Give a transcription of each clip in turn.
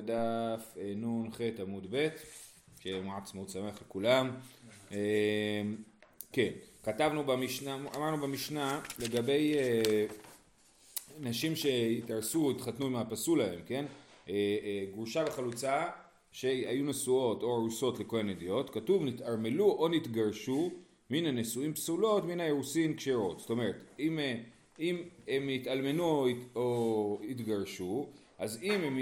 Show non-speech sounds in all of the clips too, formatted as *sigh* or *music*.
בדף אה, נ"ח עמוד ב', שיהיה יום עצמאות שמח לכולם. אה, כן, כתבנו במשנה, אמרנו במשנה לגבי אה, נשים שהתארסו, התחתנו עם הפסול להם, כן? גרושה וחלוצה שהיו נשואות או ארוסות לכהן אדיוט, כתוב נתערמלו או נתגרשו מן הנשואים פסולות מן האירוסין כשרות. זאת אומרת, אם, אם הם התאלמנו או התגרשו, אז אם הם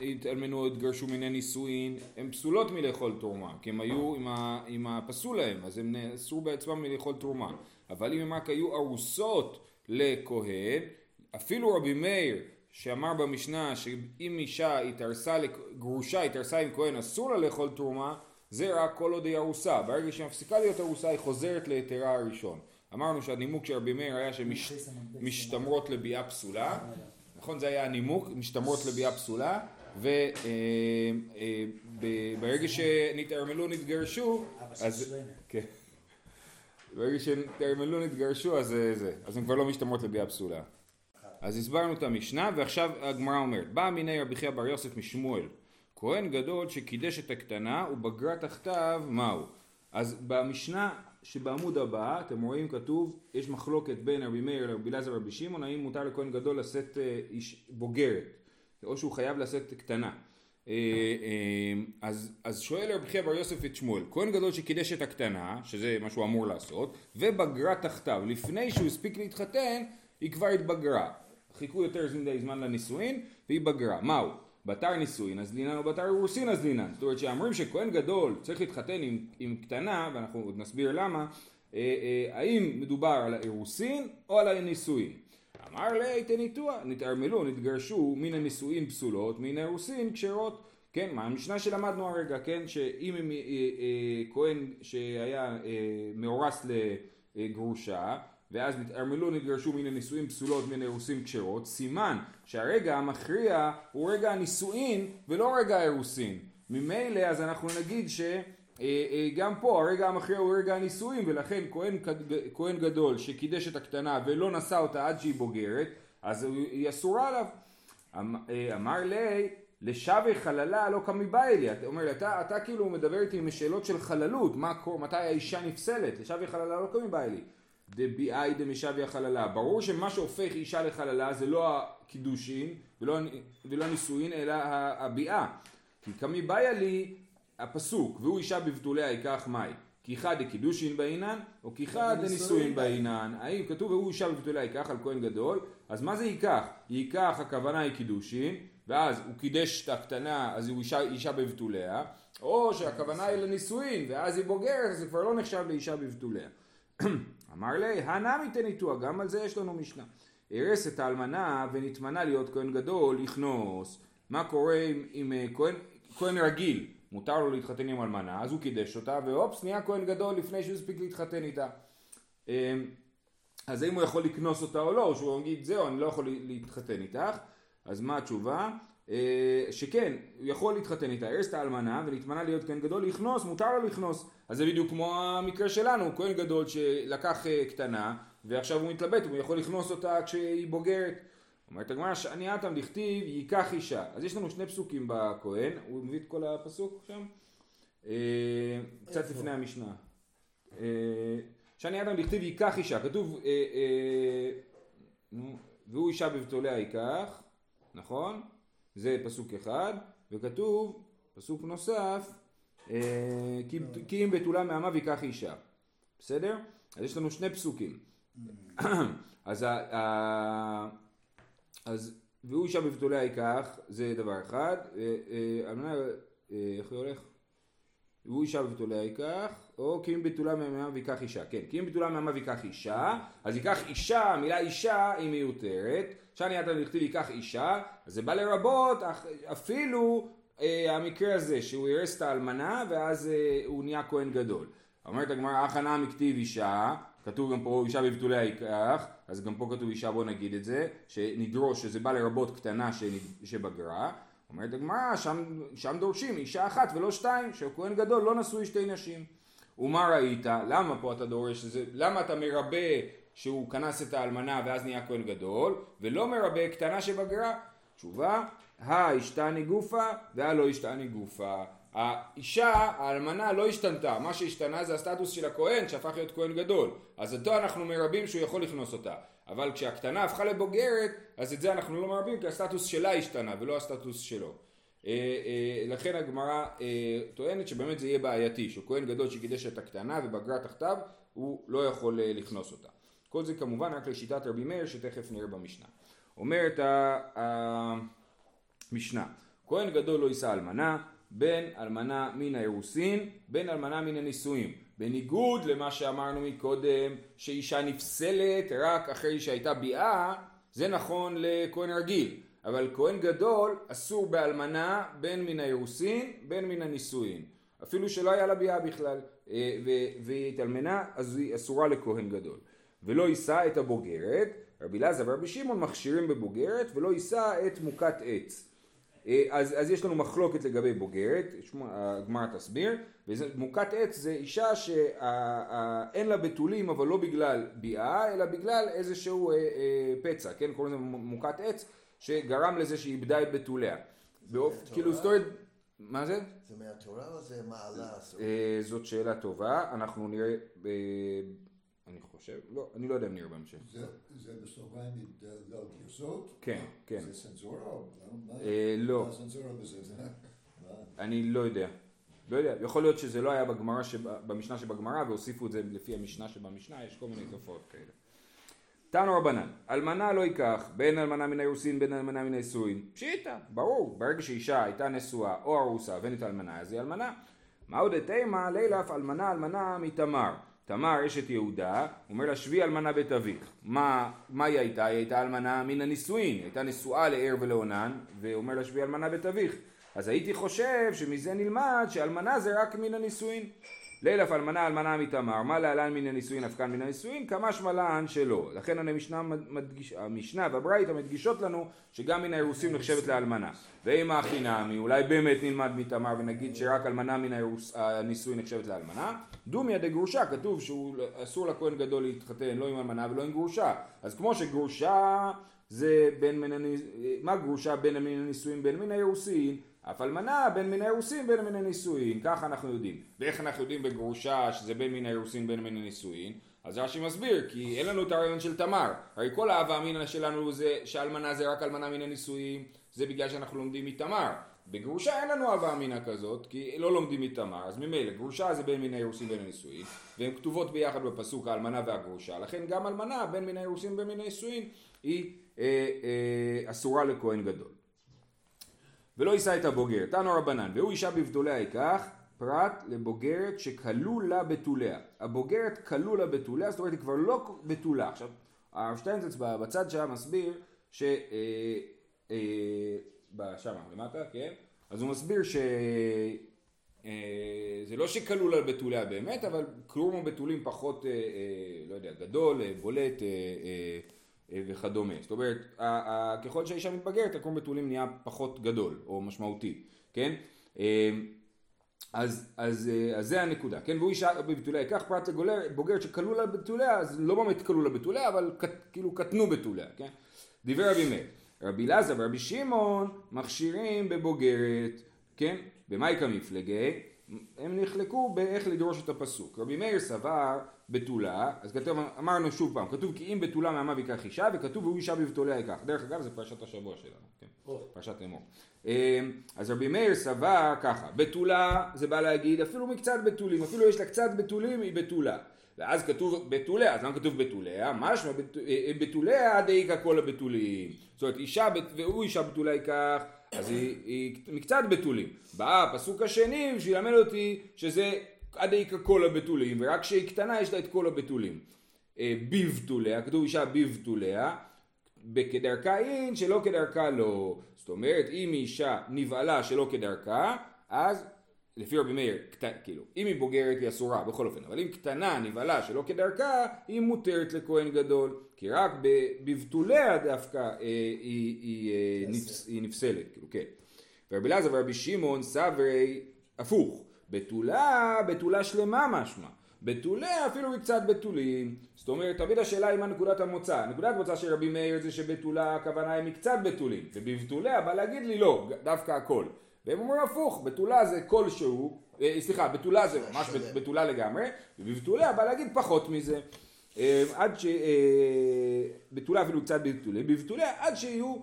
התאלמנו או התגרשו מן הנישואין, הן פסולות מלאכול תרומה, כי הם היו עם, ה, עם הפסול להם, אז הם נאסרו בעצמם מלאכול תרומה. אבל אם הם רק היו ארוסות לכהן, אפילו רבי מאיר שאמר במשנה שאם אישה התארסה, גרושה התארסה עם כהן אסור לה לאכול תרומה, זה רק כל עוד היא ארוסה. ברגע שהיא מפסיקה להיות ארוסה היא חוזרת להיתרה הראשון. אמרנו שהנימוק של רבי מאיר היה שמשתמרות לביאה פסולה, נכון זה היה הנימוק, משתמרות לביאה פסולה, וברגע אה, אה, שנתערמלו נתגרשו, אז... כן. ברגע שנתערמלו נתגרשו אז זה, אז הן כבר לא משתמרות לביאה פסולה. אז הסברנו את המשנה ועכשיו הגמרא אומרת בא מיני רבי חייא בר יוסף משמואל כהן גדול שקידש את הקטנה ובגרה תחתיו מהו אז במשנה שבעמוד הבא אתם רואים כתוב יש מחלוקת בין רבי מאיר לרבי אלעזר ורבי שמעון האם מותר לכהן גדול לשאת אה, איש בוגרת או שהוא חייב לשאת קטנה. אה, אה, אז, אז שואל רבי חייא בר יוסף את שמואל כהן גדול שקידש את הקטנה שזה מה שהוא אמור לעשות ובגרה תחתיו לפני שהוא הספיק להתחתן היא כבר התבגרה. חיכו יותר מדי זמן לנישואין והיא בגרה. מהו בתר נישואין אז לינן או בתר אירוסין אז לינן. זאת אומרת שאומרים שכהן גדול צריך להתחתן עם, עם קטנה, ואנחנו עוד נסביר למה, אה, אה, האם מדובר על האירוסין או על הנישואין. אמר לי תניתוע, נתערמלו, נתגרשו מן הנישואין פסולות, מן האירוסין כשרות. כן, מה המשנה שלמדנו הרגע, כן, שאם הם, אה, אה, כהן שהיה אה, מאורס לגרושה, ואז נתערמלו נתגרשו מן הנישואין פסולות מן האירוסין כשרות, סימן שהרגע המכריע הוא רגע הנישואין ולא רגע האירוסין. ממילא אז אנחנו נגיד שגם אה, אה, פה הרגע המכריע הוא רגע הנישואין ולכן כהן, כהן גדול שקידש את הקטנה ולא נשא אותה עד שהיא בוגרת אז היא אסורה עליו. אמ, אה, אמר לי לשווה חללה לא קמי בא אליה, אתה אומר אתה, אתה כאילו מדבר איתי עם שאלות של חללות, מה, מתי האישה נפסלת, לשווה חללה לא קמי בא אליה דביאי דמשביה חללה. ברור שמה שהופך אישה לחללה זה לא הקידושין ולא, ולא הנישואין אלא הביאה. כי כמי באיה לי הפסוק והוא אישה בבתוליה ייקח מאי. כי חד דקידושין בעינן או כי חד דנישואין בעינן. האם כתוב והוא אישה בבתוליה ייקח על כהן גדול אז מה זה ייקח? ייקח הכוונה היא קידושין ואז הוא קידש את הקטנה אז הוא אישה, אישה בבתוליה או שהכוונה היא לנישואין ואז היא בוגרת אז זה כבר לא נחשב לאישה בבתוליה. *clears throat* אמר לי, הנמי תניתוח, גם על זה יש לנו משנה. הרס את האלמנה ונתמנה להיות כהן גדול, לכנוס. מה קורה עם, עם אה, כהן, כהן רגיל? מותר לו להתחתן עם אלמנה, אז הוא קידש אותה, ואופס, נהיה כהן גדול לפני שהוא הספיק להתחתן איתה. אמ, אז האם הוא יכול לקנוס אותה או לא, או שהוא יגיד, זהו, אני לא יכול להתחתן איתך, אז מה התשובה? אה, שכן, הוא יכול להתחתן איתה, הרס את האלמנה ונתמנה להיות כהן גדול, לכנוס, מותר לו לכנוס. אז זה בדיוק כמו המקרה שלנו, כהן גדול שלקח אה, קטנה ועכשיו הוא מתלבט, הוא יכול לכנוס אותה כשהיא בוגרת. אומרת הגמרא, שאני עתם דכתיב ייקח אישה. אז יש לנו שני פסוקים בכהן, הוא מביא את כל הפסוק שם? אה, קצת לפני המשנה. שאני עתם דכתיב ייקח אישה, כתוב והוא אישה בבתוליה ייקח, נכון? זה פסוק אחד, וכתוב, פסוק נוסף, אה, כי אם בתולה מעמיו ייקח אישה. בסדר? אז יש לנו שני פסוקים. אז, אז והוא אישה בבתוליה ייקח, זה דבר אחד. אה, אה, איך זה הולך? והוא אישה בבתוליה ייקח, או כי אם בתולה מעמיו ייקח אישה. כן, כי אם בתולה מעמיו ייקח אישה, אז ייקח אישה, המילה אישה היא מיותרת. שאני אתה לכתיב ייקח אישה, אז זה בא לרבות אפילו אה, המקרה הזה שהוא הרס את האלמנה ואז אה, הוא נהיה כהן גדול. אומרת הגמרא הכנה מכתיב אישה, כתוב גם פה אישה בבתוליה ייקח, אז גם פה כתוב אישה בוא נגיד את זה, שנדרוש שזה בא לרבות קטנה שבגרה. אומרת הגמרא שם, שם דורשים אישה אחת ולא שתיים, שכהן גדול לא נשוי שתי נשים. ומה ראית? למה פה אתה דורש? זה, למה אתה מרבה שהוא כנס את האלמנה ואז נהיה כהן גדול, ולא מרבה קטנה שבגרה? תשובה, האשתני גופה והלא השתני גופה. האישה, האלמנה לא השתנתה, מה שהשתנה זה הסטטוס של הכהן שהפך להיות כהן גדול, אז אותו אנחנו מרבים שהוא יכול לכנוס אותה, אבל כשהקטנה הפכה לבוגרת, אז את זה אנחנו לא מרבים כי הסטטוס שלה השתנה ולא הסטטוס שלו. אה, אה, לכן הגמרא אה, טוענת שבאמת זה יהיה בעייתי, שהוא כהן גדול שקידש את הקטנה ובגרה תחתיו, הוא לא יכול לכנוס אותה. כל זה כמובן רק לשיטת רבי מאיר שתכף נראה במשנה. אומרת המשנה, כהן גדול לא יישא אלמנה, בן אלמנה מן האירוסין, בן אלמנה מן הנישואים. בניגוד למה שאמרנו מקודם, שאישה נפסלת רק אחרי שהייתה ביאה, זה נכון לכהן רגיל. אבל כהן גדול אסור באלמנה בין מן האירוסין בין מן הנישואין. אפילו שלא היה לה ביאה בכלל, אה, והיא התאלמנה אז היא אסורה לכהן גדול. ולא יישא את הבוגרת, רבי אלעזר ורבי שמעון מכשירים בבוגרת ולא יישא את מוכת עץ. אה, אז, אז יש לנו מחלוקת לגבי בוגרת, הגמרא תסביר, ומוכת עץ זה אישה שאין לה בתולים אבל לא בגלל ביאה אלא בגלל איזשהו אה, אה, פצע, כן? קוראים לזה מוכת עץ שגרם לזה שהיא איבדה את בתוליה. באופ... כאילו סטורי... מה זה? זה מהתורה או זה מעלה? אה, זאת שאלה טובה, אנחנו נראה, אני חושב, לא, אני לא יודע אם נראה בהמשך. זה בסוגריים לגרסות? כן, כן. זה סנסורה? לא. *laughs* אני לא יודע. לא יודע, יכול להיות שזה לא היה בגמרא, במשנה שבגמרא והוסיפו את זה לפי המשנה שבמשנה, יש כל מיני תופעות כאלה. תנו רבנן, אלמנה לא ייקח, בין אלמנה מן האירוסין בין אלמנה מן האיסורין. פשיטא, ברור, ברגע שאישה הייתה נשואה או ארוסה ואין את האלמנה, אז היא אלמנה. מה עוד תימא לילף אלמנה אלמנה מתמר. תמר אשת יהודה, אומר לה שבי אלמנה בית אביך. מה, מה היא הייתה? היא הייתה אלמנה מן הנישואין, היא הייתה נשואה לער ולעונן, ואומר לה שבי אלמנה בית אביך. אז הייתי חושב שמזה נלמד שאלמנה זה רק מן הנישואין. לילף אלמנה אלמנה מתמר, מה להלן מן הנישואין אף כאן מן הנישואין, כמה שמלן שלא. לכן המשנה, מדגיש, המשנה והברייתא מדגישות לנו שגם מן האירוסים נחשבת לאלמנה. ואם הכי נמי, אולי באמת נלמד מתמר ונגיד שרק אלמנה מן הנישואין נחשבת לאלמנה. דומיה דגרושה, כתוב שאסור לכהן גדול להתחתן לא עם אלמנה ולא עם גרושה. אז כמו שגרושה זה בין מן הנישואין, מה גרושה בין מן הנישואין בין מן האירוסין? אף אלמנה בין מן האירוסין בין מן הנישואין, ככה אנחנו יודעים. ואיך אנחנו יודעים בגרושה שזה בין מן האירוסין בין מן הנישואין? אז רש"י מסביר, כי אין לנו את הרעיון של תמר. הרי כל האהבה אמינא שלנו זה שאלמנה זה רק אלמנה מן הנישואין, זה בגלל שאנחנו לומדים מתמר. בגרושה אין לנו אהבה אמינא כזאת, כי לא לומדים מתמר, אז ממילא גרושה זה בין מן האירוסין בין הנישואין, והן כתובות ביחד בפסוק האלמנה והגרושה, לכן גם אלמנה בין מן האירוסין ובין מן הנישואין היא אה, אה, אסורה לכהן גדול. ולא יישא את הבוגר. תנו רבנן, והוא אישה בבתוליה ייקח, פרט לבוגרת שכלו לה בתוליה. הבוגרת כלו לה בתוליה, זאת אומרת היא כבר לא בתולה. עכשיו, הרב שטיינזץ בצד שם מסביר ש... אה, אה, שמה, למטה, כן? אז הוא מסביר ש... אה, זה לא שכלו לה בתוליה באמת, אבל כלום הבתולים פחות, אה, אה, לא יודע, גדול, אה, בולט, אה, אה, וכדומה. זאת אומרת, ככל שהאישה מתבגרת, הקרום בתולים נהיה פחות גדול או משמעותי, כן? אה, אז, אז, אה, אז זה הנקודה, כן? והוא אישה בבתוליה ייקח פרט לבוגרת שכלו לה בתוליה, אז לא באמת כלו לה בתוליה, אבל כאילו קטנו בתוליה, כן? דיבר רבי מאיר. רבי אלעזר ורבי שמעון מכשירים בבוגרת, כן? במאי כמפלגי? הם נחלקו באיך לדרוש את הפסוק. רבי מאיר סבר בתולה, אז כתוב, אמרנו שוב פעם, כתוב כי אם בתולה מעמה ויקח אישה, וכתוב והוא אישה בבתוליה ייקח. דרך אגב זה פרשת השבוע שלנו, כן? פרשת אמור. אמ, אז רבי מאיר סבר ככה, בתולה זה בא להגיד אפילו מקצת בתולים, אפילו יש לה קצת בתולים היא בתולה. ואז כתוב בתוליה, אז למה כתוב בתוליה? משמע אה, בתוליה דאיכא כל הבתולים. זאת אומרת אישה, והוא אישה בתוליה ייקח אז היא, היא מקצת בתולים. בא הפסוק השני בשביל ללמד אותי שזה עד איכא כל הבתולים, ורק כשהיא קטנה יש לה את כל הבתולים. אה, בבתוליה, כתוב אישה בבתוליה, כדרכה אין שלא כדרכה לא. זאת אומרת, אם אישה נבהלה שלא כדרכה, אז לפי רבי מאיר, כאילו, אם היא בוגרת היא אסורה בכל אופן, אבל אם קטנה, נבהלה, שלא כדרכה, היא מותרת לכהן גדול, כי רק בבתוליה דווקא אה, היא, היא, אה, נפס, היא נפסלת, כאילו, כן. ורבי אלעזר ורבי שמעון סברי הפוך, בתולה, בתולה שלמה משמע. בתוליה אפילו מקצת בתולים. זאת אומרת, תמיד השאלה היא מה נקודת המוצא. נקודת המוצא של רבי מאיר זה שבתולה הכוונה היא מקצת בתולים, ובבתוליה בא להגיד לי לא, דווקא הכל. והם אומרים הפוך, בתולה זה כלשהו, אה, סליחה, בתולה זה ממש. בתולה לגמרי, ובבתוליה בא להגיד פחות מזה. אה, עד ש... אה, בתולה אפילו קצת בתולים, בבתוליה עד שיהיו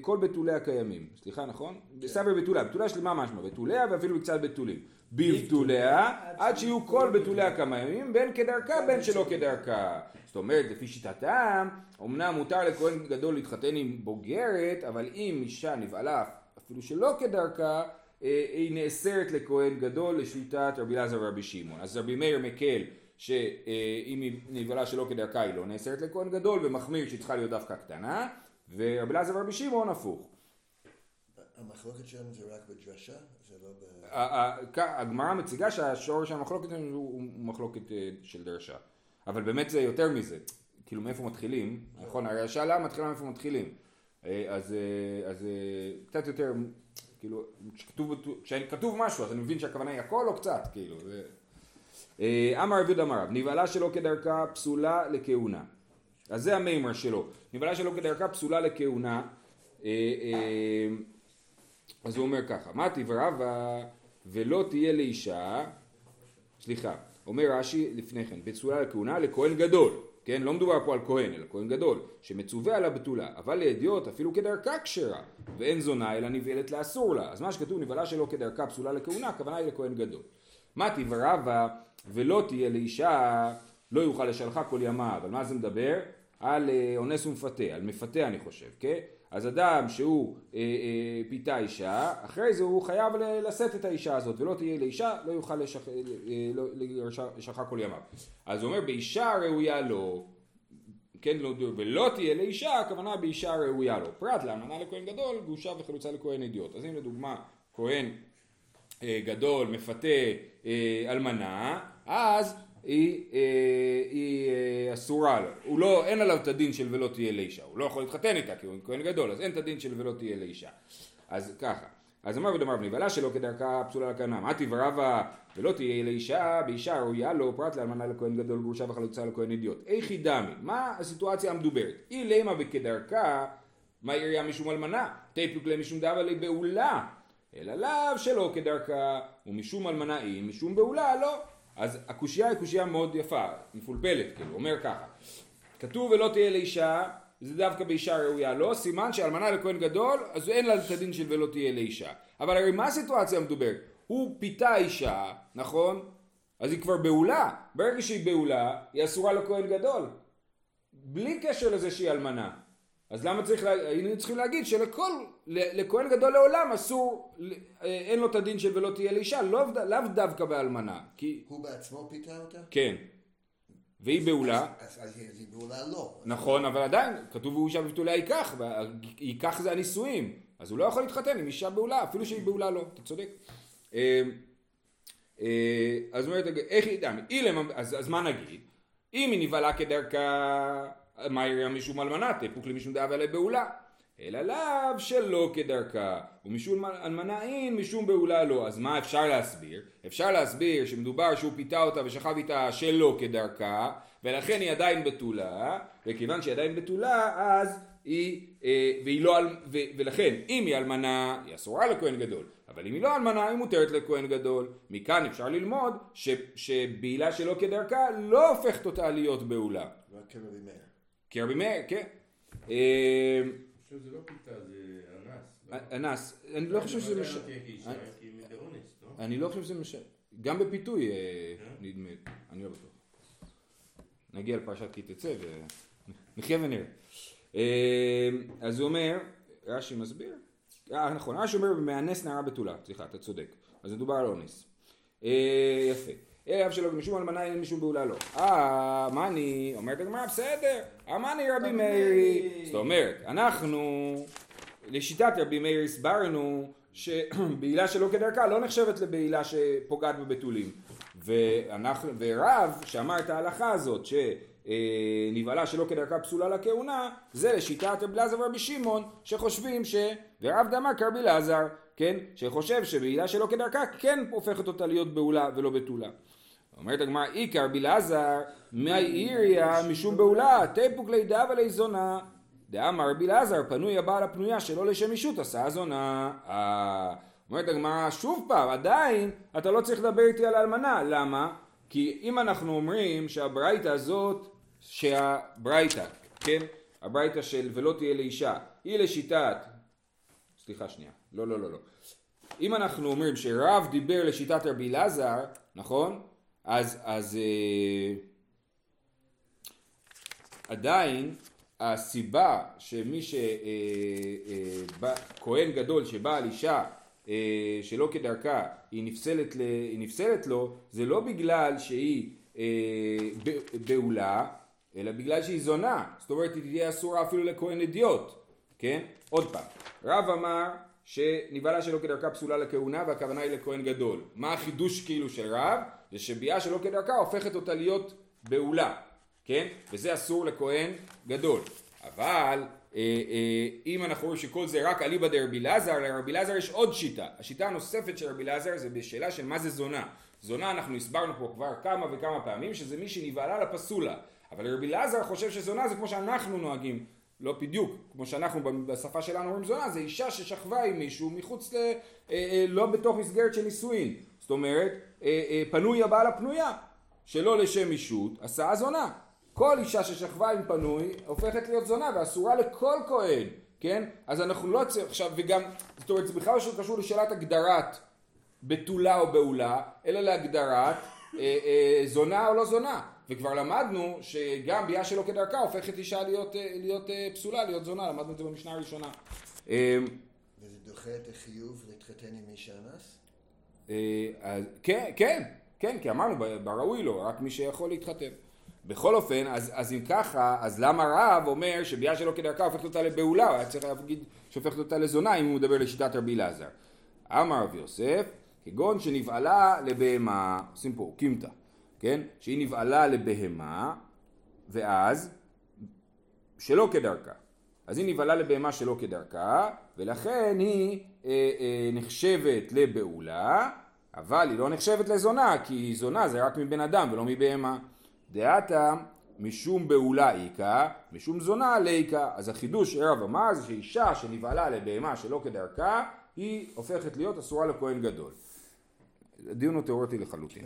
כל בתולי הקיימים. סליחה, נכון? סבר בתולה, בתולה שלמה משמע, בתוליה ואפילו קצת בתולים. בבתוליה עד שיהיו כל בתולי הקיימים, בין כדרכה בין שלא כדרכה. זאת אומרת, לפי שיטתם, אמנם מותר לכהן גדול להתחתן עם בוגרת, אבל אם אישה נבעלה אפילו שלא כדרכה, אה, היא נאסרת לכהן גדול לשיטת רבי אלעזר ורבי שמעון. אז רבי מאיר מקל שאם היא נבעלה שלא כדרכה היא לא נאסרת לכהן גדול ומחמיר שהיא צריכה להיות דווקא קטנה ורבי אלעזר ורבי שמעון הפוך. המחלוקת שלנו זה רק בדרשה? זה לא ב... הגמרא מציגה שהשורש המחלוקת הוא הוא מחלוקת אה, של דרשה. אבל באמת זה יותר מזה. כאילו מאיפה מתחילים, נכון? הרי השאלה מתחילה מאיפה מתחילים. אה, אז, אה, אז אה, קצת יותר, כאילו, כשכתוב, משהו אז אני מבין שהכוונה היא הכל או קצת, כאילו. אמר רבי דמר נבהלה שלא כדרכה פסולה לכהונה. אז זה המימר שלו. נבהלה שלא כדרכה פסולה לכהונה. אז הוא אומר ככה, מה תברבה ולא תהיה לאישה, סליחה, אומר רש"י לפני כן, בתסולה לכהונה לכהן גדול, כן, לא מדובר פה על כהן, אלא כהן גדול, שמצווה על הבתולה, אבל לאדיוט אפילו כדרכה כשרה, ואין זונה אלא נבעלת לאסור לה, אז מה שכתוב נבעלה שלא כדרכה פסולה לכהונה, הכוונה היא לכהן גדול. מה תברבה ולא תהיה לאישה, לא יוכל לשלחה כל ימיו, על מה זה מדבר? על אה, אונס ומפתה, על מפתה אני חושב, כן? אז אדם שהוא אה, אה, פיתה אישה, אחרי זה הוא חייב לשאת את האישה הזאת, ולא תהיה לאישה, לא יוכל לשח... אה, לא, כל ימיו. אז הוא אומר, באישה ראויה לו, כן, לא, ולא תהיה לאישה, הכוונה באישה ראויה לו. פרט לאמנה לכהן גדול, גרושה וחלוצה לכהן אידיוט. אז אם לדוגמה, כהן אה, גדול מפתה אה, אלמנה, אז היא, אה, היא אה, אסורה לו. הוא לא, אין עליו את הדין של ולא תהיה לאישה. הוא לא יכול להתחתן איתה כי הוא כהן גדול, אז אין את הדין של ולא תהיה לאישה. אז ככה. אז אמר ודמר בנבלה שלא כדרכה פסולה לכהנה. מה תברבה ולא תהיה לאישה, באישה ראויה לו, פרט לאלמנה לכהן גדול, גרושה וחלוצה לכהן אידיוט. איכי דמי, מה הסיטואציה המדוברת? אי לימה וכדרכה, מה עירייה משום אלמנה? תיפוק להם משום דאבה לבעולה. אלא לאו שלא כדרכה, ומשום אלמנה היא, משום בעולה לא. אז הקושייה היא קושייה מאוד יפה, מפולפלת, כאילו, אומר ככה. כתוב ולא תהיה לאישה, זה דווקא באישה ראויה לא, סימן שאלמנה לכהן גדול, אז אין לה את הדין של ולא תהיה לאישה. אבל הרי מה הסיטואציה המדוברת? הוא פיתה אישה, נכון? אז היא כבר בעולה. ברגע שהיא בעולה, היא אסורה לכהן גדול. בלי קשר לזה שהיא אלמנה. אז למה צריך, לה... היינו צריכים להגיד שלכל, לכהן גדול לעולם אסור, אה, אין לו את הדין של ולא תהיה לאישה, לאו לאו דווקא באלמנה. כי, הוא בעצמו פיתה אותה? כן. והיא בעולה. אז אז היא אז היא בעולה לא. נכון, אבל עדיין, כתוב הוא אישה בבתוליה ייקח, ייקח זה הנישואים, אז הוא לא יכול להתחתן עם אישה בעולה, אפילו שהיא בעולה לא, אתה צודק. אה, אה, אז אומרת, איך אילם, אז, אז מה נגיד? אם היא נבהלה כדרכה, מה יראה משום אלמנה, תפוק למשום דאבה לבעולה. אלא לאו שלא כדרכה, ומשום אלמנה אין, משום בעולה לא. אז מה אפשר להסביר? אפשר להסביר שמדובר שהוא פיתה אותה ושכב איתה שלא כדרכה, ולכן היא עדיין בתולה, וכיוון שהיא עדיין בתולה, אז היא, אה, והיא לא, ו, ולכן אם היא אלמנה, היא אסורה לכהן גדול, אבל אם היא לא אלמנה, היא מותרת לכהן גדול. מכאן אפשר ללמוד ש, שבעילה שלא כדרכה לא הופכת אותה להיות בעולה. רק כרבי מאיר. כי רבי מאיר, כן. אה, זה לא פיתה, זה אנס. לא? אנס, אני לא חושב שזה משנה. לא לא? אני לא חושב שזה משנה. גם בפיתוי אה, נדמה, אני לא בטוח. נגיע לפרשת כי תצא ונחיה ונראה. אה, אז הוא אומר, רש"י מסביר, אה נכון, רש"י אומר מאנס נערה בתולה, סליחה, אתה צודק. אז מדובר על אונס. אה, יפה. אלא שלא משום אלמנה אין משום בעולה לא. אה, מה אני, אומרת הגמרא, בסדר, אמני רבי מאירי. זאת אומרת, אנחנו, לשיטת רבי מאיר הסברנו שבעילה שלא כדרכה לא נחשבת לבעילה שפוגעת בבתולים. ואנחנו, ורב שאמר את ההלכה הזאת שנבהלה שלא כדרכה פסולה לכהונה זה לשיטת רבי אלעזר ורבי שמעון שחושבים ש... ורב דמר כרבי אלעזר כן? שחושב שבעילה שלא כדרכה כן הופכת אותה להיות בעולה ולא בתולה. אומרת הגמרא, איכר רבי אלעזר, מאי עיריה משום בעולה, תיפוק לידה ולזונה. דאמר רבי אלעזר, פנוי הבעל הפנויה שלא לשם אישות עשה הזונה. אה, אומרת הגמרא, שוב פעם, עדיין אתה לא צריך לדבר איתי על האלמנה. למה? כי אם אנחנו אומרים שהברייתא הזאת, שהברייתא, כן? הברייתא של ולא תהיה לאישה, היא לשיטת, סליחה שנייה, לא לא לא לא. אם אנחנו אומרים שרב דיבר לשיטת רבי אלעזר, נכון? אז, אז אה, עדיין הסיבה שמי שכהן אה, אה, גדול שבא על אישה אה, שלא כדרכה היא נפסלת, ל, היא נפסלת לו זה לא בגלל שהיא אה, בעולה אלא בגלל שהיא זונה זאת אומרת היא תהיה אסורה אפילו לכהן אדיוט כן? עוד פעם רב אמר שנבהלה שלא כדרכה פסולה לכהונה והכוונה היא לכהן גדול מה החידוש כאילו של רב? זה שביאה שלא כדרכה הופכת אותה להיות בעולה כן? וזה אסור לכהן גדול אבל אה, אה, אם אנחנו רואים שכל זה רק אליבא דרבי אלעזר, לרבי אלעזר יש עוד שיטה. השיטה הנוספת של רבי אלעזר זה בשאלה של מה זה זונה. זונה אנחנו הסברנו פה כבר כמה וכמה פעמים שזה מי שנבהלה לפסולה. אבל רבי אלעזר חושב שזונה זה כמו שאנחנו נוהגים. לא בדיוק, כמו שאנחנו בשפה שלנו אומרים זונה, זה אישה ששכבה עם מישהו מחוץ ל... אה, לא בתוך מסגרת של נישואין. זאת אומרת, פנוי הבעל הפנויה, שלא לשם אישות, עשה זונה. כל אישה ששכבה עם פנוי הופכת להיות זונה ואסורה לכל כהן, כן? אז אנחנו לא צריכים, עכשיו וגם, זאת אומרת זה בכלל לא קשור לשאלת הגדרת בתולה או בעולה, אלא להגדרת אה, אה, זונה או לא זונה. וכבר למדנו שגם ביאה שלא כדרכה הופכת אישה להיות, אה, להיות אה, פסולה, להיות זונה, למדנו את זה במשנה הראשונה. אה, וזה דוחה את החיוב להתחתן עם מי שאנס? אה, כן, כן, כן, כי אמרנו בראוי לו, רק מי שיכול להתחתן. בכל אופן, אז, אז אם ככה, אז למה רב אומר שביאה שלא כדרכה הופכת אותה לבעולה, הוא היה צריך להגיד שהופכת אותה לזונה אם הוא מדבר לשיטת רבי אלעזר. אמר רב יוסף, כגון שנבעלה לבהמה, עושים פה קימתא, כן? שהיא נבעלה לבהמה, ואז שלא כדרכה. אז היא נבעלה לבהמה שלא כדרכה, ולכן היא אה, אה, נחשבת לבעולה, אבל היא לא נחשבת לזונה, כי זונה זה רק מבן אדם ולא מבהמה. דעתה משום בעולה איכה, משום זונה ליקה. אז החידוש שערב אמר זה שאישה שנבעלה לבהמה שלא כדרכה, היא הופכת להיות אסורה לכהן גדול. הדיון הוא תיאורטי לחלוטין.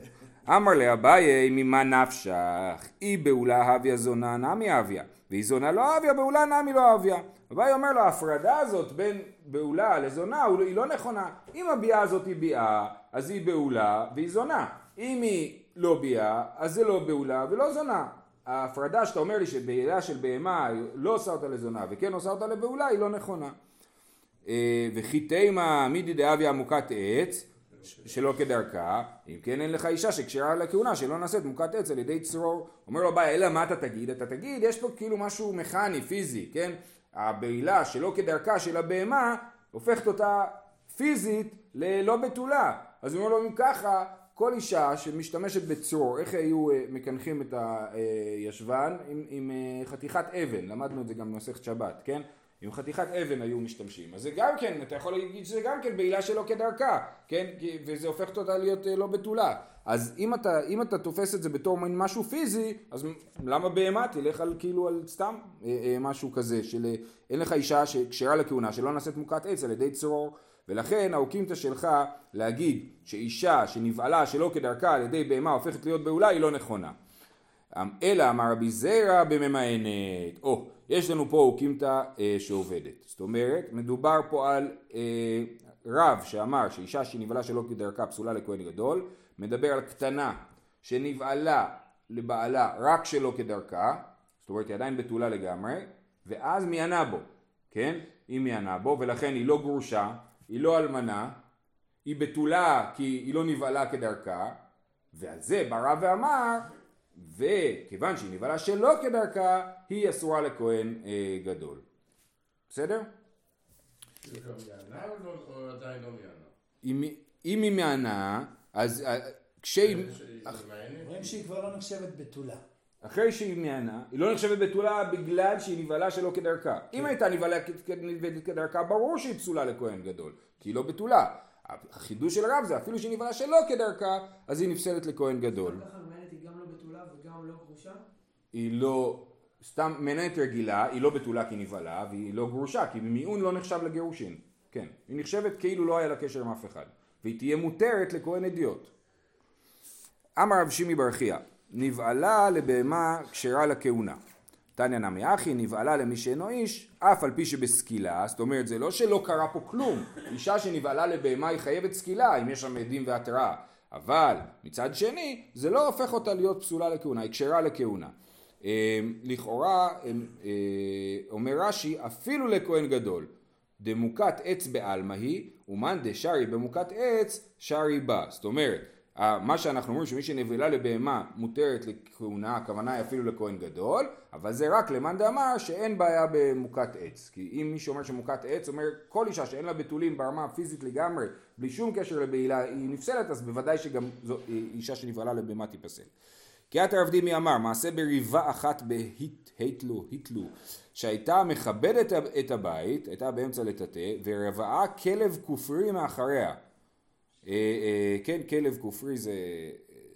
אמר לאביי ממה נפשך, אי בעולה הוויה זונה נמי הוויה, והיא זונה לא הוויה, בעולה נמי לא הוויה. אביי אומר לו ההפרדה הזאת בין בעולה לזונה היא לא נכונה. אם הביאה הזאת היא ביאה, אז היא בעולה והיא זונה. אם היא לא ביאה, אז זה לא בעולה ולא זונה. ההפרדה שאתה אומר לי שבעילה של בהמה לא עושה אותה לזונה וכן עושה אותה לבעולה היא לא נכונה. אה, וכי תימה מידי דאביה עמוקת עץ שלא כדרכה, אם כן אין לך אישה שקשרה לכהונה שלא נעשית מוכת עץ על ידי צרור. אומר לו ביי, אלא מה אתה תגיד? אתה תגיד, יש פה כאילו משהו מכני, פיזי, כן? הבעילה שלא כדרכה של הבהמה הופכת אותה פיזית ללא בתולה. אז הוא אומר לו, אם ככה, כל אישה שמשתמשת בצרור, איך היו אה, מקנחים את הישבן? עם, עם אה, חתיכת אבן, למדנו את זה גם במסכת שבת, כן? עם חתיכת אבן היו משתמשים. אז זה גם כן, אתה יכול להגיד שזה גם כן בעילה שלא כדרכה, כן? וזה הופך אותה להיות אה, לא בתולה. אז אם אתה, אם אתה תופס את זה בתור מין משהו פיזי, אז למה בהמה? תלך על כאילו על סתם משהו כזה, של אין לך אישה שכשרה לכהונה, שלא נעשית מוכת עץ על ידי צרור. ולכן האוקימתא שלך להגיד שאישה שנבעלה שלא כדרכה על ידי בהמה הופכת להיות בעולה היא לא נכונה. אלא אמר רבי זרע בממאנת. או, יש לנו פה אוקימתא אה, שעובדת. זאת אומרת, מדובר פה על אה, רב שאמר שאישה שנבעלה שלא כדרכה פסולה לכהן גדול, מדבר על קטנה שנבעלה לבעלה רק שלא כדרכה, זאת אומרת היא עדיין בתולה לגמרי, ואז מיאנה בו, כן? היא מיאנה בו ולכן היא לא גרושה, היא לא אלמנה, היא בתולה כי היא לא נבעלה כדרכה, ועל זה בא רב ואמר, וכיוון שהיא נבעלה שלא כדרכה, היא אסורה לכהן אה, גדול. בסדר? אם היא מענה, אז אה, כשהיא... רואים שהיא כבר לא נחשבת בתולה. אחרי שהיא מענה, היא לא נחשבת בתולה בגלל שהיא נבהלה שלא כדרכה. אם הייתה נבהלה כדרכה, ברור שהיא פסולה לכהן גדול, כי היא לא בתולה. החידוש של הרב זה אפילו שהיא נבהלה שלא כדרכה, אז היא נפסלת לכהן גדול. ככה מנהלת היא גם לא בתולה וגם לא גרושה? היא לא, סתם מנהלת רגילה, היא לא בתולה כי נבהלה, והיא לא גרושה, כי מיעון לא נחשב לגירושין. כן, היא נחשבת כאילו לא היה לה קשר עם אף אחד. והיא תהיה מותרת לכהן אדיוט. אמר רב שימי ברכיה, נבעלה לבהמה כשרה לכהונה. תניא נמי אחי, נבעלה למי שאינו איש, אף על פי שבסקילה, זאת אומרת זה לא שלא קרה פה כלום, אישה שנבעלה לבהמה היא חייבת סקילה, אם יש שם עדים והתראה, אבל מצד שני, זה לא הופך אותה להיות פסולה לכהונה, היא כשרה לכהונה. אה, לכאורה, אה, אומר רש"י, אפילו לכהן גדול, דמוקת עץ בעלמא היא, ומאן דשרי במוקת עץ, שרי בה. זאת אומרת, מה שאנחנו אומרים שמי שנבלה לבהמה מותרת לכהונה, הכוונה היא אפילו לכהן גדול, אבל זה רק למאן דאמר שאין בעיה במוקת עץ. כי אם מי שאומר שמוקת עץ אומר כל אישה שאין לה בתולים ברמה הפיזית לגמרי, בלי שום קשר לבעילה, היא נפסלת, אז בוודאי שגם זו אישה שנבהלה לבהמה תיפסל. כי את הרב דימי אמר, מעשה בריבה אחת בהיתלו, היתלו, שהייתה מכבדת את הבית, הייתה באמצע לטאטא, ורבעה כלב כופרי מאחריה. אה, אה, כן, כלב כופרי זה,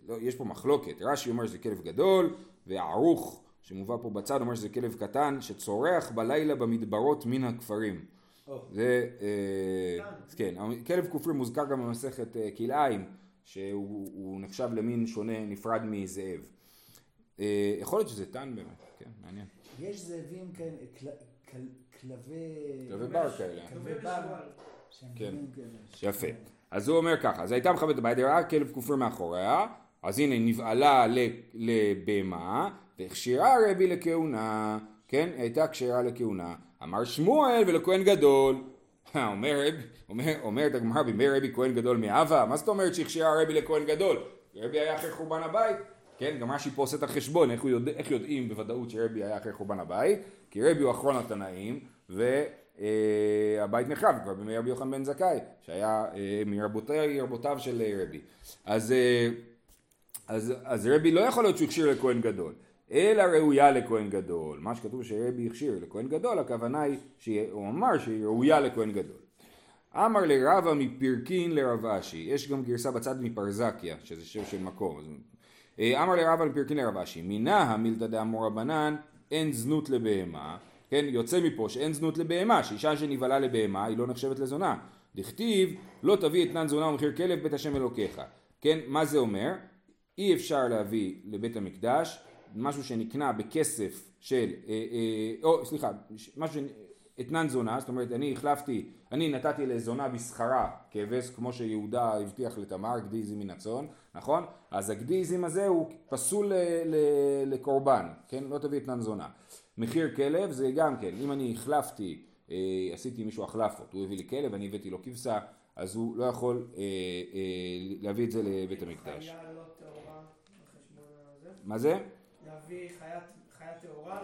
לא, יש פה מחלוקת, רש"י אומר שזה כלב גדול, וערוך שמובא פה בצד אומר שזה כלב קטן שצורח בלילה במדברות מן הכפרים. זה, אה, כן, כלב כופרי מוזכר גם במסכת כלאיים. שהוא נחשב למין שונה, נפרד מזאב. אה, יכול להיות שזה טן באמת, כן, מעניין. יש זאבים כאלה, כלבי... כלבי בר כאלה. כלבי בר. כן, יפה. אז הוא אומר ככה, אז הייתה מכבדת הבית, ראה כלב כופר מאחוריה, אז הנה נבעלה לבהמה, והכשירה רבי לכהונה, כן, הייתה כשרה לכהונה. אמר שמואל ולכהן גדול, *laughs* אומר, אומר, אומרת הגמרא בימי רבי כהן גדול מאבה, מה זאת אומרת שהכשירה רבי לכהן גדול? רבי היה אחרי חורבן הבית, כן, גם רש"י פה עושה את החשבון, איך, יודע, איך יודעים בוודאות שרבי היה אחרי חורבן הבית? כי רבי הוא אחרון התנאים, והבית נחרב כבר בימי רבי יוחנן בן זכאי, שהיה אה, מרבותיו של רבי. אז, אה, אז, אז רבי לא יכול להיות שהוא הכשיר לכהן גדול. אלא ראויה לכהן גדול. מה שכתוב שרבי הכשיר לכהן גדול, הכוונה היא שהוא אמר שהיא ראויה לכהן גדול. אמר לרבה מפרקין לרב אשי, יש גם גרסה בצד מפרזקיה, שזה שם של מקום. אה, אמר לרבה מפרקין לרב אשי, מינה המילתא דאמור רבנן, אין זנות לבהמה, כן, יוצא מפה שאין זנות לבהמה, שאישה שנבהלה לבהמה היא לא נחשבת לזונה. דכתיב, לא תביא אתנן זונה ומחיר כלב בית השם אלוקיך. כן, מה זה אומר? אי אפשר להביא לבית המקדש משהו שנקנה בכסף של, אה, אה, או סליחה, משהו, אתנן זונה, זאת אומרת אני החלפתי, אני נתתי לזונה בשכרה כבש כמו שיהודה הבטיח לתמר, גדי עזים מן הצאן, נכון? אז הגדי עזים הזה הוא פסול לקורבן, כן? לא תביא אתנן זונה. מחיר כלב זה גם כן, אם אני החלפתי, אה, עשיתי מישהו החלפות, הוא הביא לי כלב, אני הבאתי לו כבשה, אז הוא לא יכול אה, אה, להביא את זה לבית המקדש. לא מה זה? להביא חיה טהורה?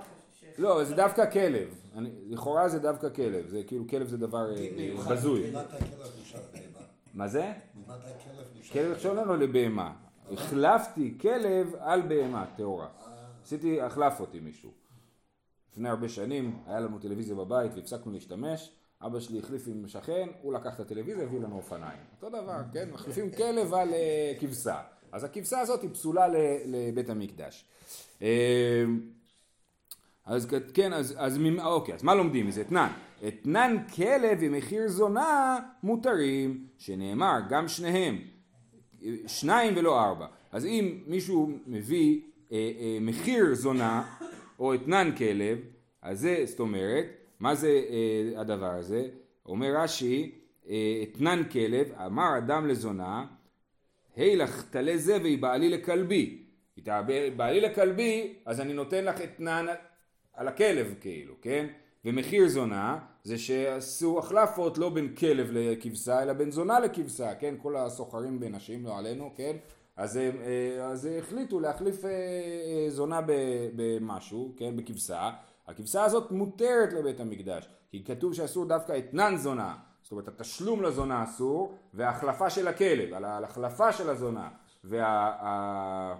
לא, זה דווקא כלב. לכאורה זה דווקא כלב. זה כאילו כלב זה דבר אה, אה, בזוי. מה זה? כלב נחשב לנו לבהמה. החלפתי כלב על בהמה טהורה. עשיתי, החלף אותי מישהו. לפני הרבה שנים היה לנו טלוויזיה בבית והפסקנו להשתמש. אבא שלי החליף עם שכן, הוא לקח את הטלוויזיה והביא לנו אופניים. אותו דבר, כן? מחליפים כלב על אה, כבשה. אז הכבשה הזאת היא פסולה לבית המקדש. אמ, אז כן, אז, אז אוקיי, אז מה לומדים מזה? אתנן. אתנן כלב ומחיר זונה מותרים, שנאמר גם שניהם, שניים ולא ארבע. אז אם מישהו מביא אה, אה, מחיר זונה או אתנן כלב, אז זה, זאת אומרת, מה זה אה, הדבר הזה? אומר רש"י, אה, אתנן כלב, אמר אדם לזונה, הילך תלה זה והיא בעלי לכלבי. בעלי לכלבי, אז אני נותן לך אתנן על הכלב כאילו, כן? ומחיר זונה זה שעשו החלפות לא בין כלב לכבשה אלא בין זונה לכבשה, כן? כל הסוחרים בנשים, לא עלינו, כן? אז, אה, אז החליטו להחליף אה, אה, זונה במשהו, כן? בכבשה. הכבשה הזאת מותרת לבית המקדש, כי כתוב שאסור דווקא אתנן זונה. זאת אומרת התשלום לזונה אסור וההחלפה של הכלב, על ההחלפה של הזונה וה...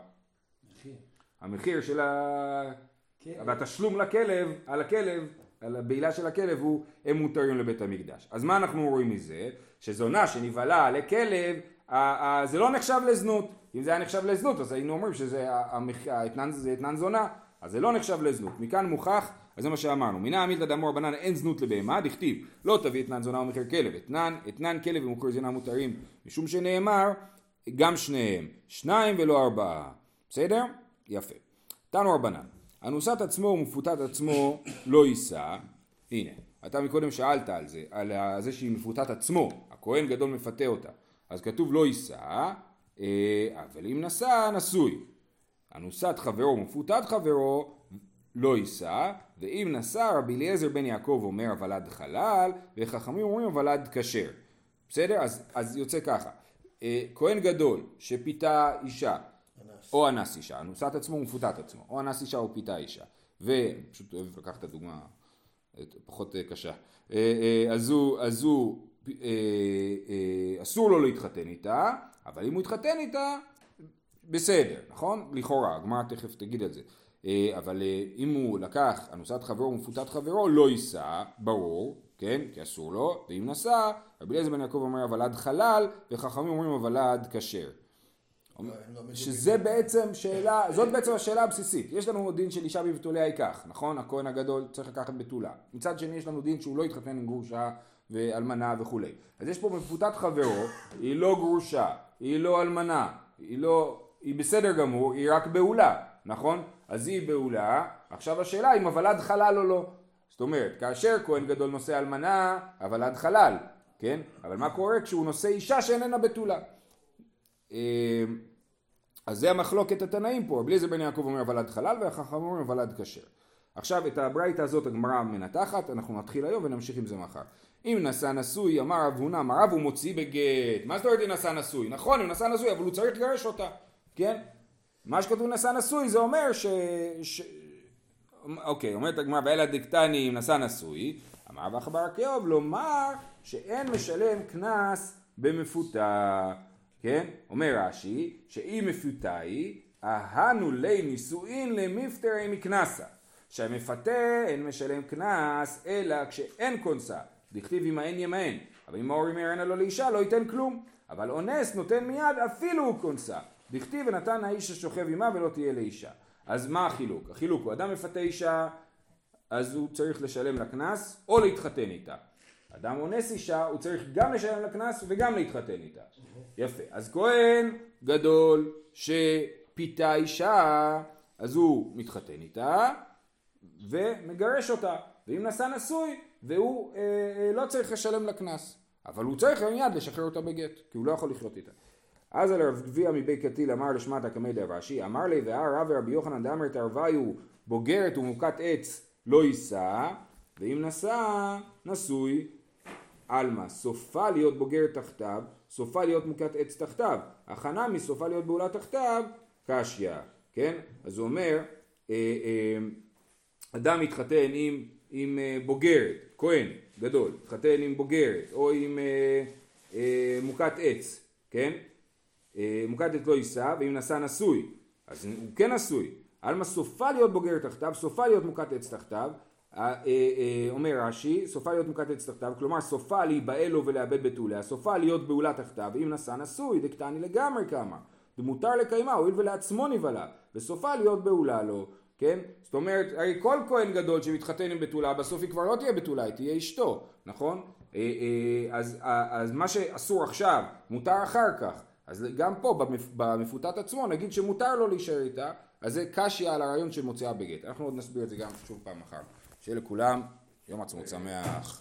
המחיר של ה... כן. והתשלום לכלב, על הכלב, על הבעילה של הכלב הוא, הם מותרים לבית המקדש. אז מה אנחנו רואים מזה? שזונה שנבהלה לכלב, זה לא נחשב לזנות. אם זה היה נחשב לזנות אז היינו אומרים שזה אתנן זונה, אז זה לא נחשב לזנות. מכאן מוכח, אז זה מה שאמרנו, מינא עמילתא דאמור רבנן אין זנות לבהמה, דכתיב לא תביא אתנן זונה ומחיר כלב, אתנן, אתנן כלב ומוכר זונה מותרים, משום שנאמר גם שניהם, שניים ולא ארבעה, בסדר? יפה. תנו רבנן, אנוסת עצמו ומפותת עצמו לא יישא, הנה, אתה מקודם שאלת על זה, על זה שהיא מפותת עצמו, הכהן גדול מפתה אותה, אז כתוב לא יישא, אה, אבל אם נשא נשוי, אנוסת חברו ומפותת חברו לא יישא, ואם נשא רבי אליעזר בן יעקב אומר הוולד חלל, וחכמים אומרים הוולד כשר. בסדר? אז, אז יוצא ככה, אה, כהן גדול שפיתה אישה, אנס. או אנס אישה, אנוסת עצמו ומפותת עצמו, או אנס אישה או פיתה אישה, ופשוט אוהב לקחת את הדוגמה פחות אה, קשה, אה, אז הוא, אז הוא אסור לו להתחתן איתה, אבל אם הוא יתחתן איתה, בסדר, נכון? לכאורה, הגמרא תכף תגיד את זה. אה, אבל אה, אם הוא לקח אנוסת חברו ומפותת חברו, לא יישא, ברור, כן? כי אסור לו, ואם נשא, רבי אליעזר בן יעקב אומר הוולד חלל, וחכמים אומרים הוולד כשר. לא, לא. שזה בעצם שאלה, זאת בעצם השאלה הבסיסית. יש לנו דין של אישה בבתוליה ייקח, נכון? הכהן הגדול צריך לקחת בתולה. מצד שני יש לנו דין שהוא לא יתחתן עם גרושה ואלמנה וכולי. אז יש פה מפותת חברו, היא לא גרושה, היא לא אלמנה, היא לא, היא בסדר גמור, היא רק בעולה, נכון? אז היא בעולה, עכשיו השאלה אם הוולד חלל או לא. זאת אומרת, כאשר כהן גדול נושא אלמנה, הוולד חלל, כן? אבל מה קורה כשהוא נושא אישה שאיננה בתולה? אה, אז זה המחלוקת התנאים פה, רבי אליעזר בן יעקב אומר ולד חלל והחכמים אומרים ולד כשר. עכשיו את הברייתא הזאת הגמרא מנתחת, אנחנו נתחיל היום ונמשיך עם זה מחר. אם נשא נשוי, אמר רב הונא, אמר רב הוא מוציא בגט. מה זאת אומרת אם נשא נשוי? נכון, הוא נשא נשוי, אבל הוא צריך לגרש אותה, כן? מה שכתוב נשא נשוי זה אומר ש... ש... אוקיי, אומרת הגמרא ואלא דקטני אם נשא נשוי, אמר רבא בר לומר שאין משלם קנס במפותה, כן? אומר רש"י שאם מפותה היא, אהנו לי נישואין למפטרי מקנסה, שהמפתה אין משלם קנס אלא כשאין כונסה, דכתיב ימאן ימאן, אבל אם ההורים יראנה לו לאישה לא ייתן כלום, אבל אונס נותן מיד אפילו הוא כונסה, דכתיב ונתן האיש השוכב עמה ולא תהיה לאישה. אז מה החילוק? החילוק הוא אדם מפתה אישה אז הוא צריך לשלם לה קנס או להתחתן איתה. אדם אונס אישה הוא צריך גם לשלם לה קנס וגם להתחתן איתה. יפה. אז כהן גדול שפיתה אישה אז הוא מתחתן איתה ומגרש אותה. ואם נשא נשוי והוא אה, אה, לא צריך לשלם לה קנס. אבל הוא צריך מיד לשחרר אותה בגט כי הוא לא יכול לחיות איתה. אז על רב גביע מבית קטיל אמר לשמטה קמא דרש"י אמר לי והר רב רבי יוחנן דאמר תרוויו בוגרת ומוכת עץ לא יישא ואם נשא נשוי. עלמא סופה להיות בוגרת תחתיו סופה להיות מוכת עץ תחתיו. הכנה מסופה להיות בעולה תחתיו קשיא כן? אז הוא אומר אה, אה, אדם מתחתן עם, עם אה, בוגרת כהן גדול מתחתן עם בוגרת או עם אה, אה, מוכת עץ כן אה, עץ לא יישא ואם נשא נשוי. אז הוא כן נשוי. עלמא סופה להיות בוגרת תחתיו סופה להיות מוכת עץ תחתיו. אה, אה, אומר רש"י, סופה להיות מוכת עץ תחתיו, כלומר סופה להיבהל לו ולאבד בתוליה, סופה להיות בעולה תחתיו, אם נשא נשוי, דקטני לגמרי כמה, ומותר לקיימה, הואיל ולעצמו נבהלה, וסופה להיות בעולה לו, כן? זאת אומרת, הרי כל כהן גדול שמתחתן עם בתולה, בסוף היא כבר לא תהיה בתולה, היא תהיה אשתו, נכון? אז, אז מה שאסור עכשיו, מותר אחר כך. אז גם פה במפ, במפותת עצמו נגיד שמותר לו להישאר איתה, אז זה קשיא על הרעיון של מוציאה בגט. אנחנו עוד נסביר את זה גם שוב פעם מחר. שיהיה לכולם יום עצמאות שמח.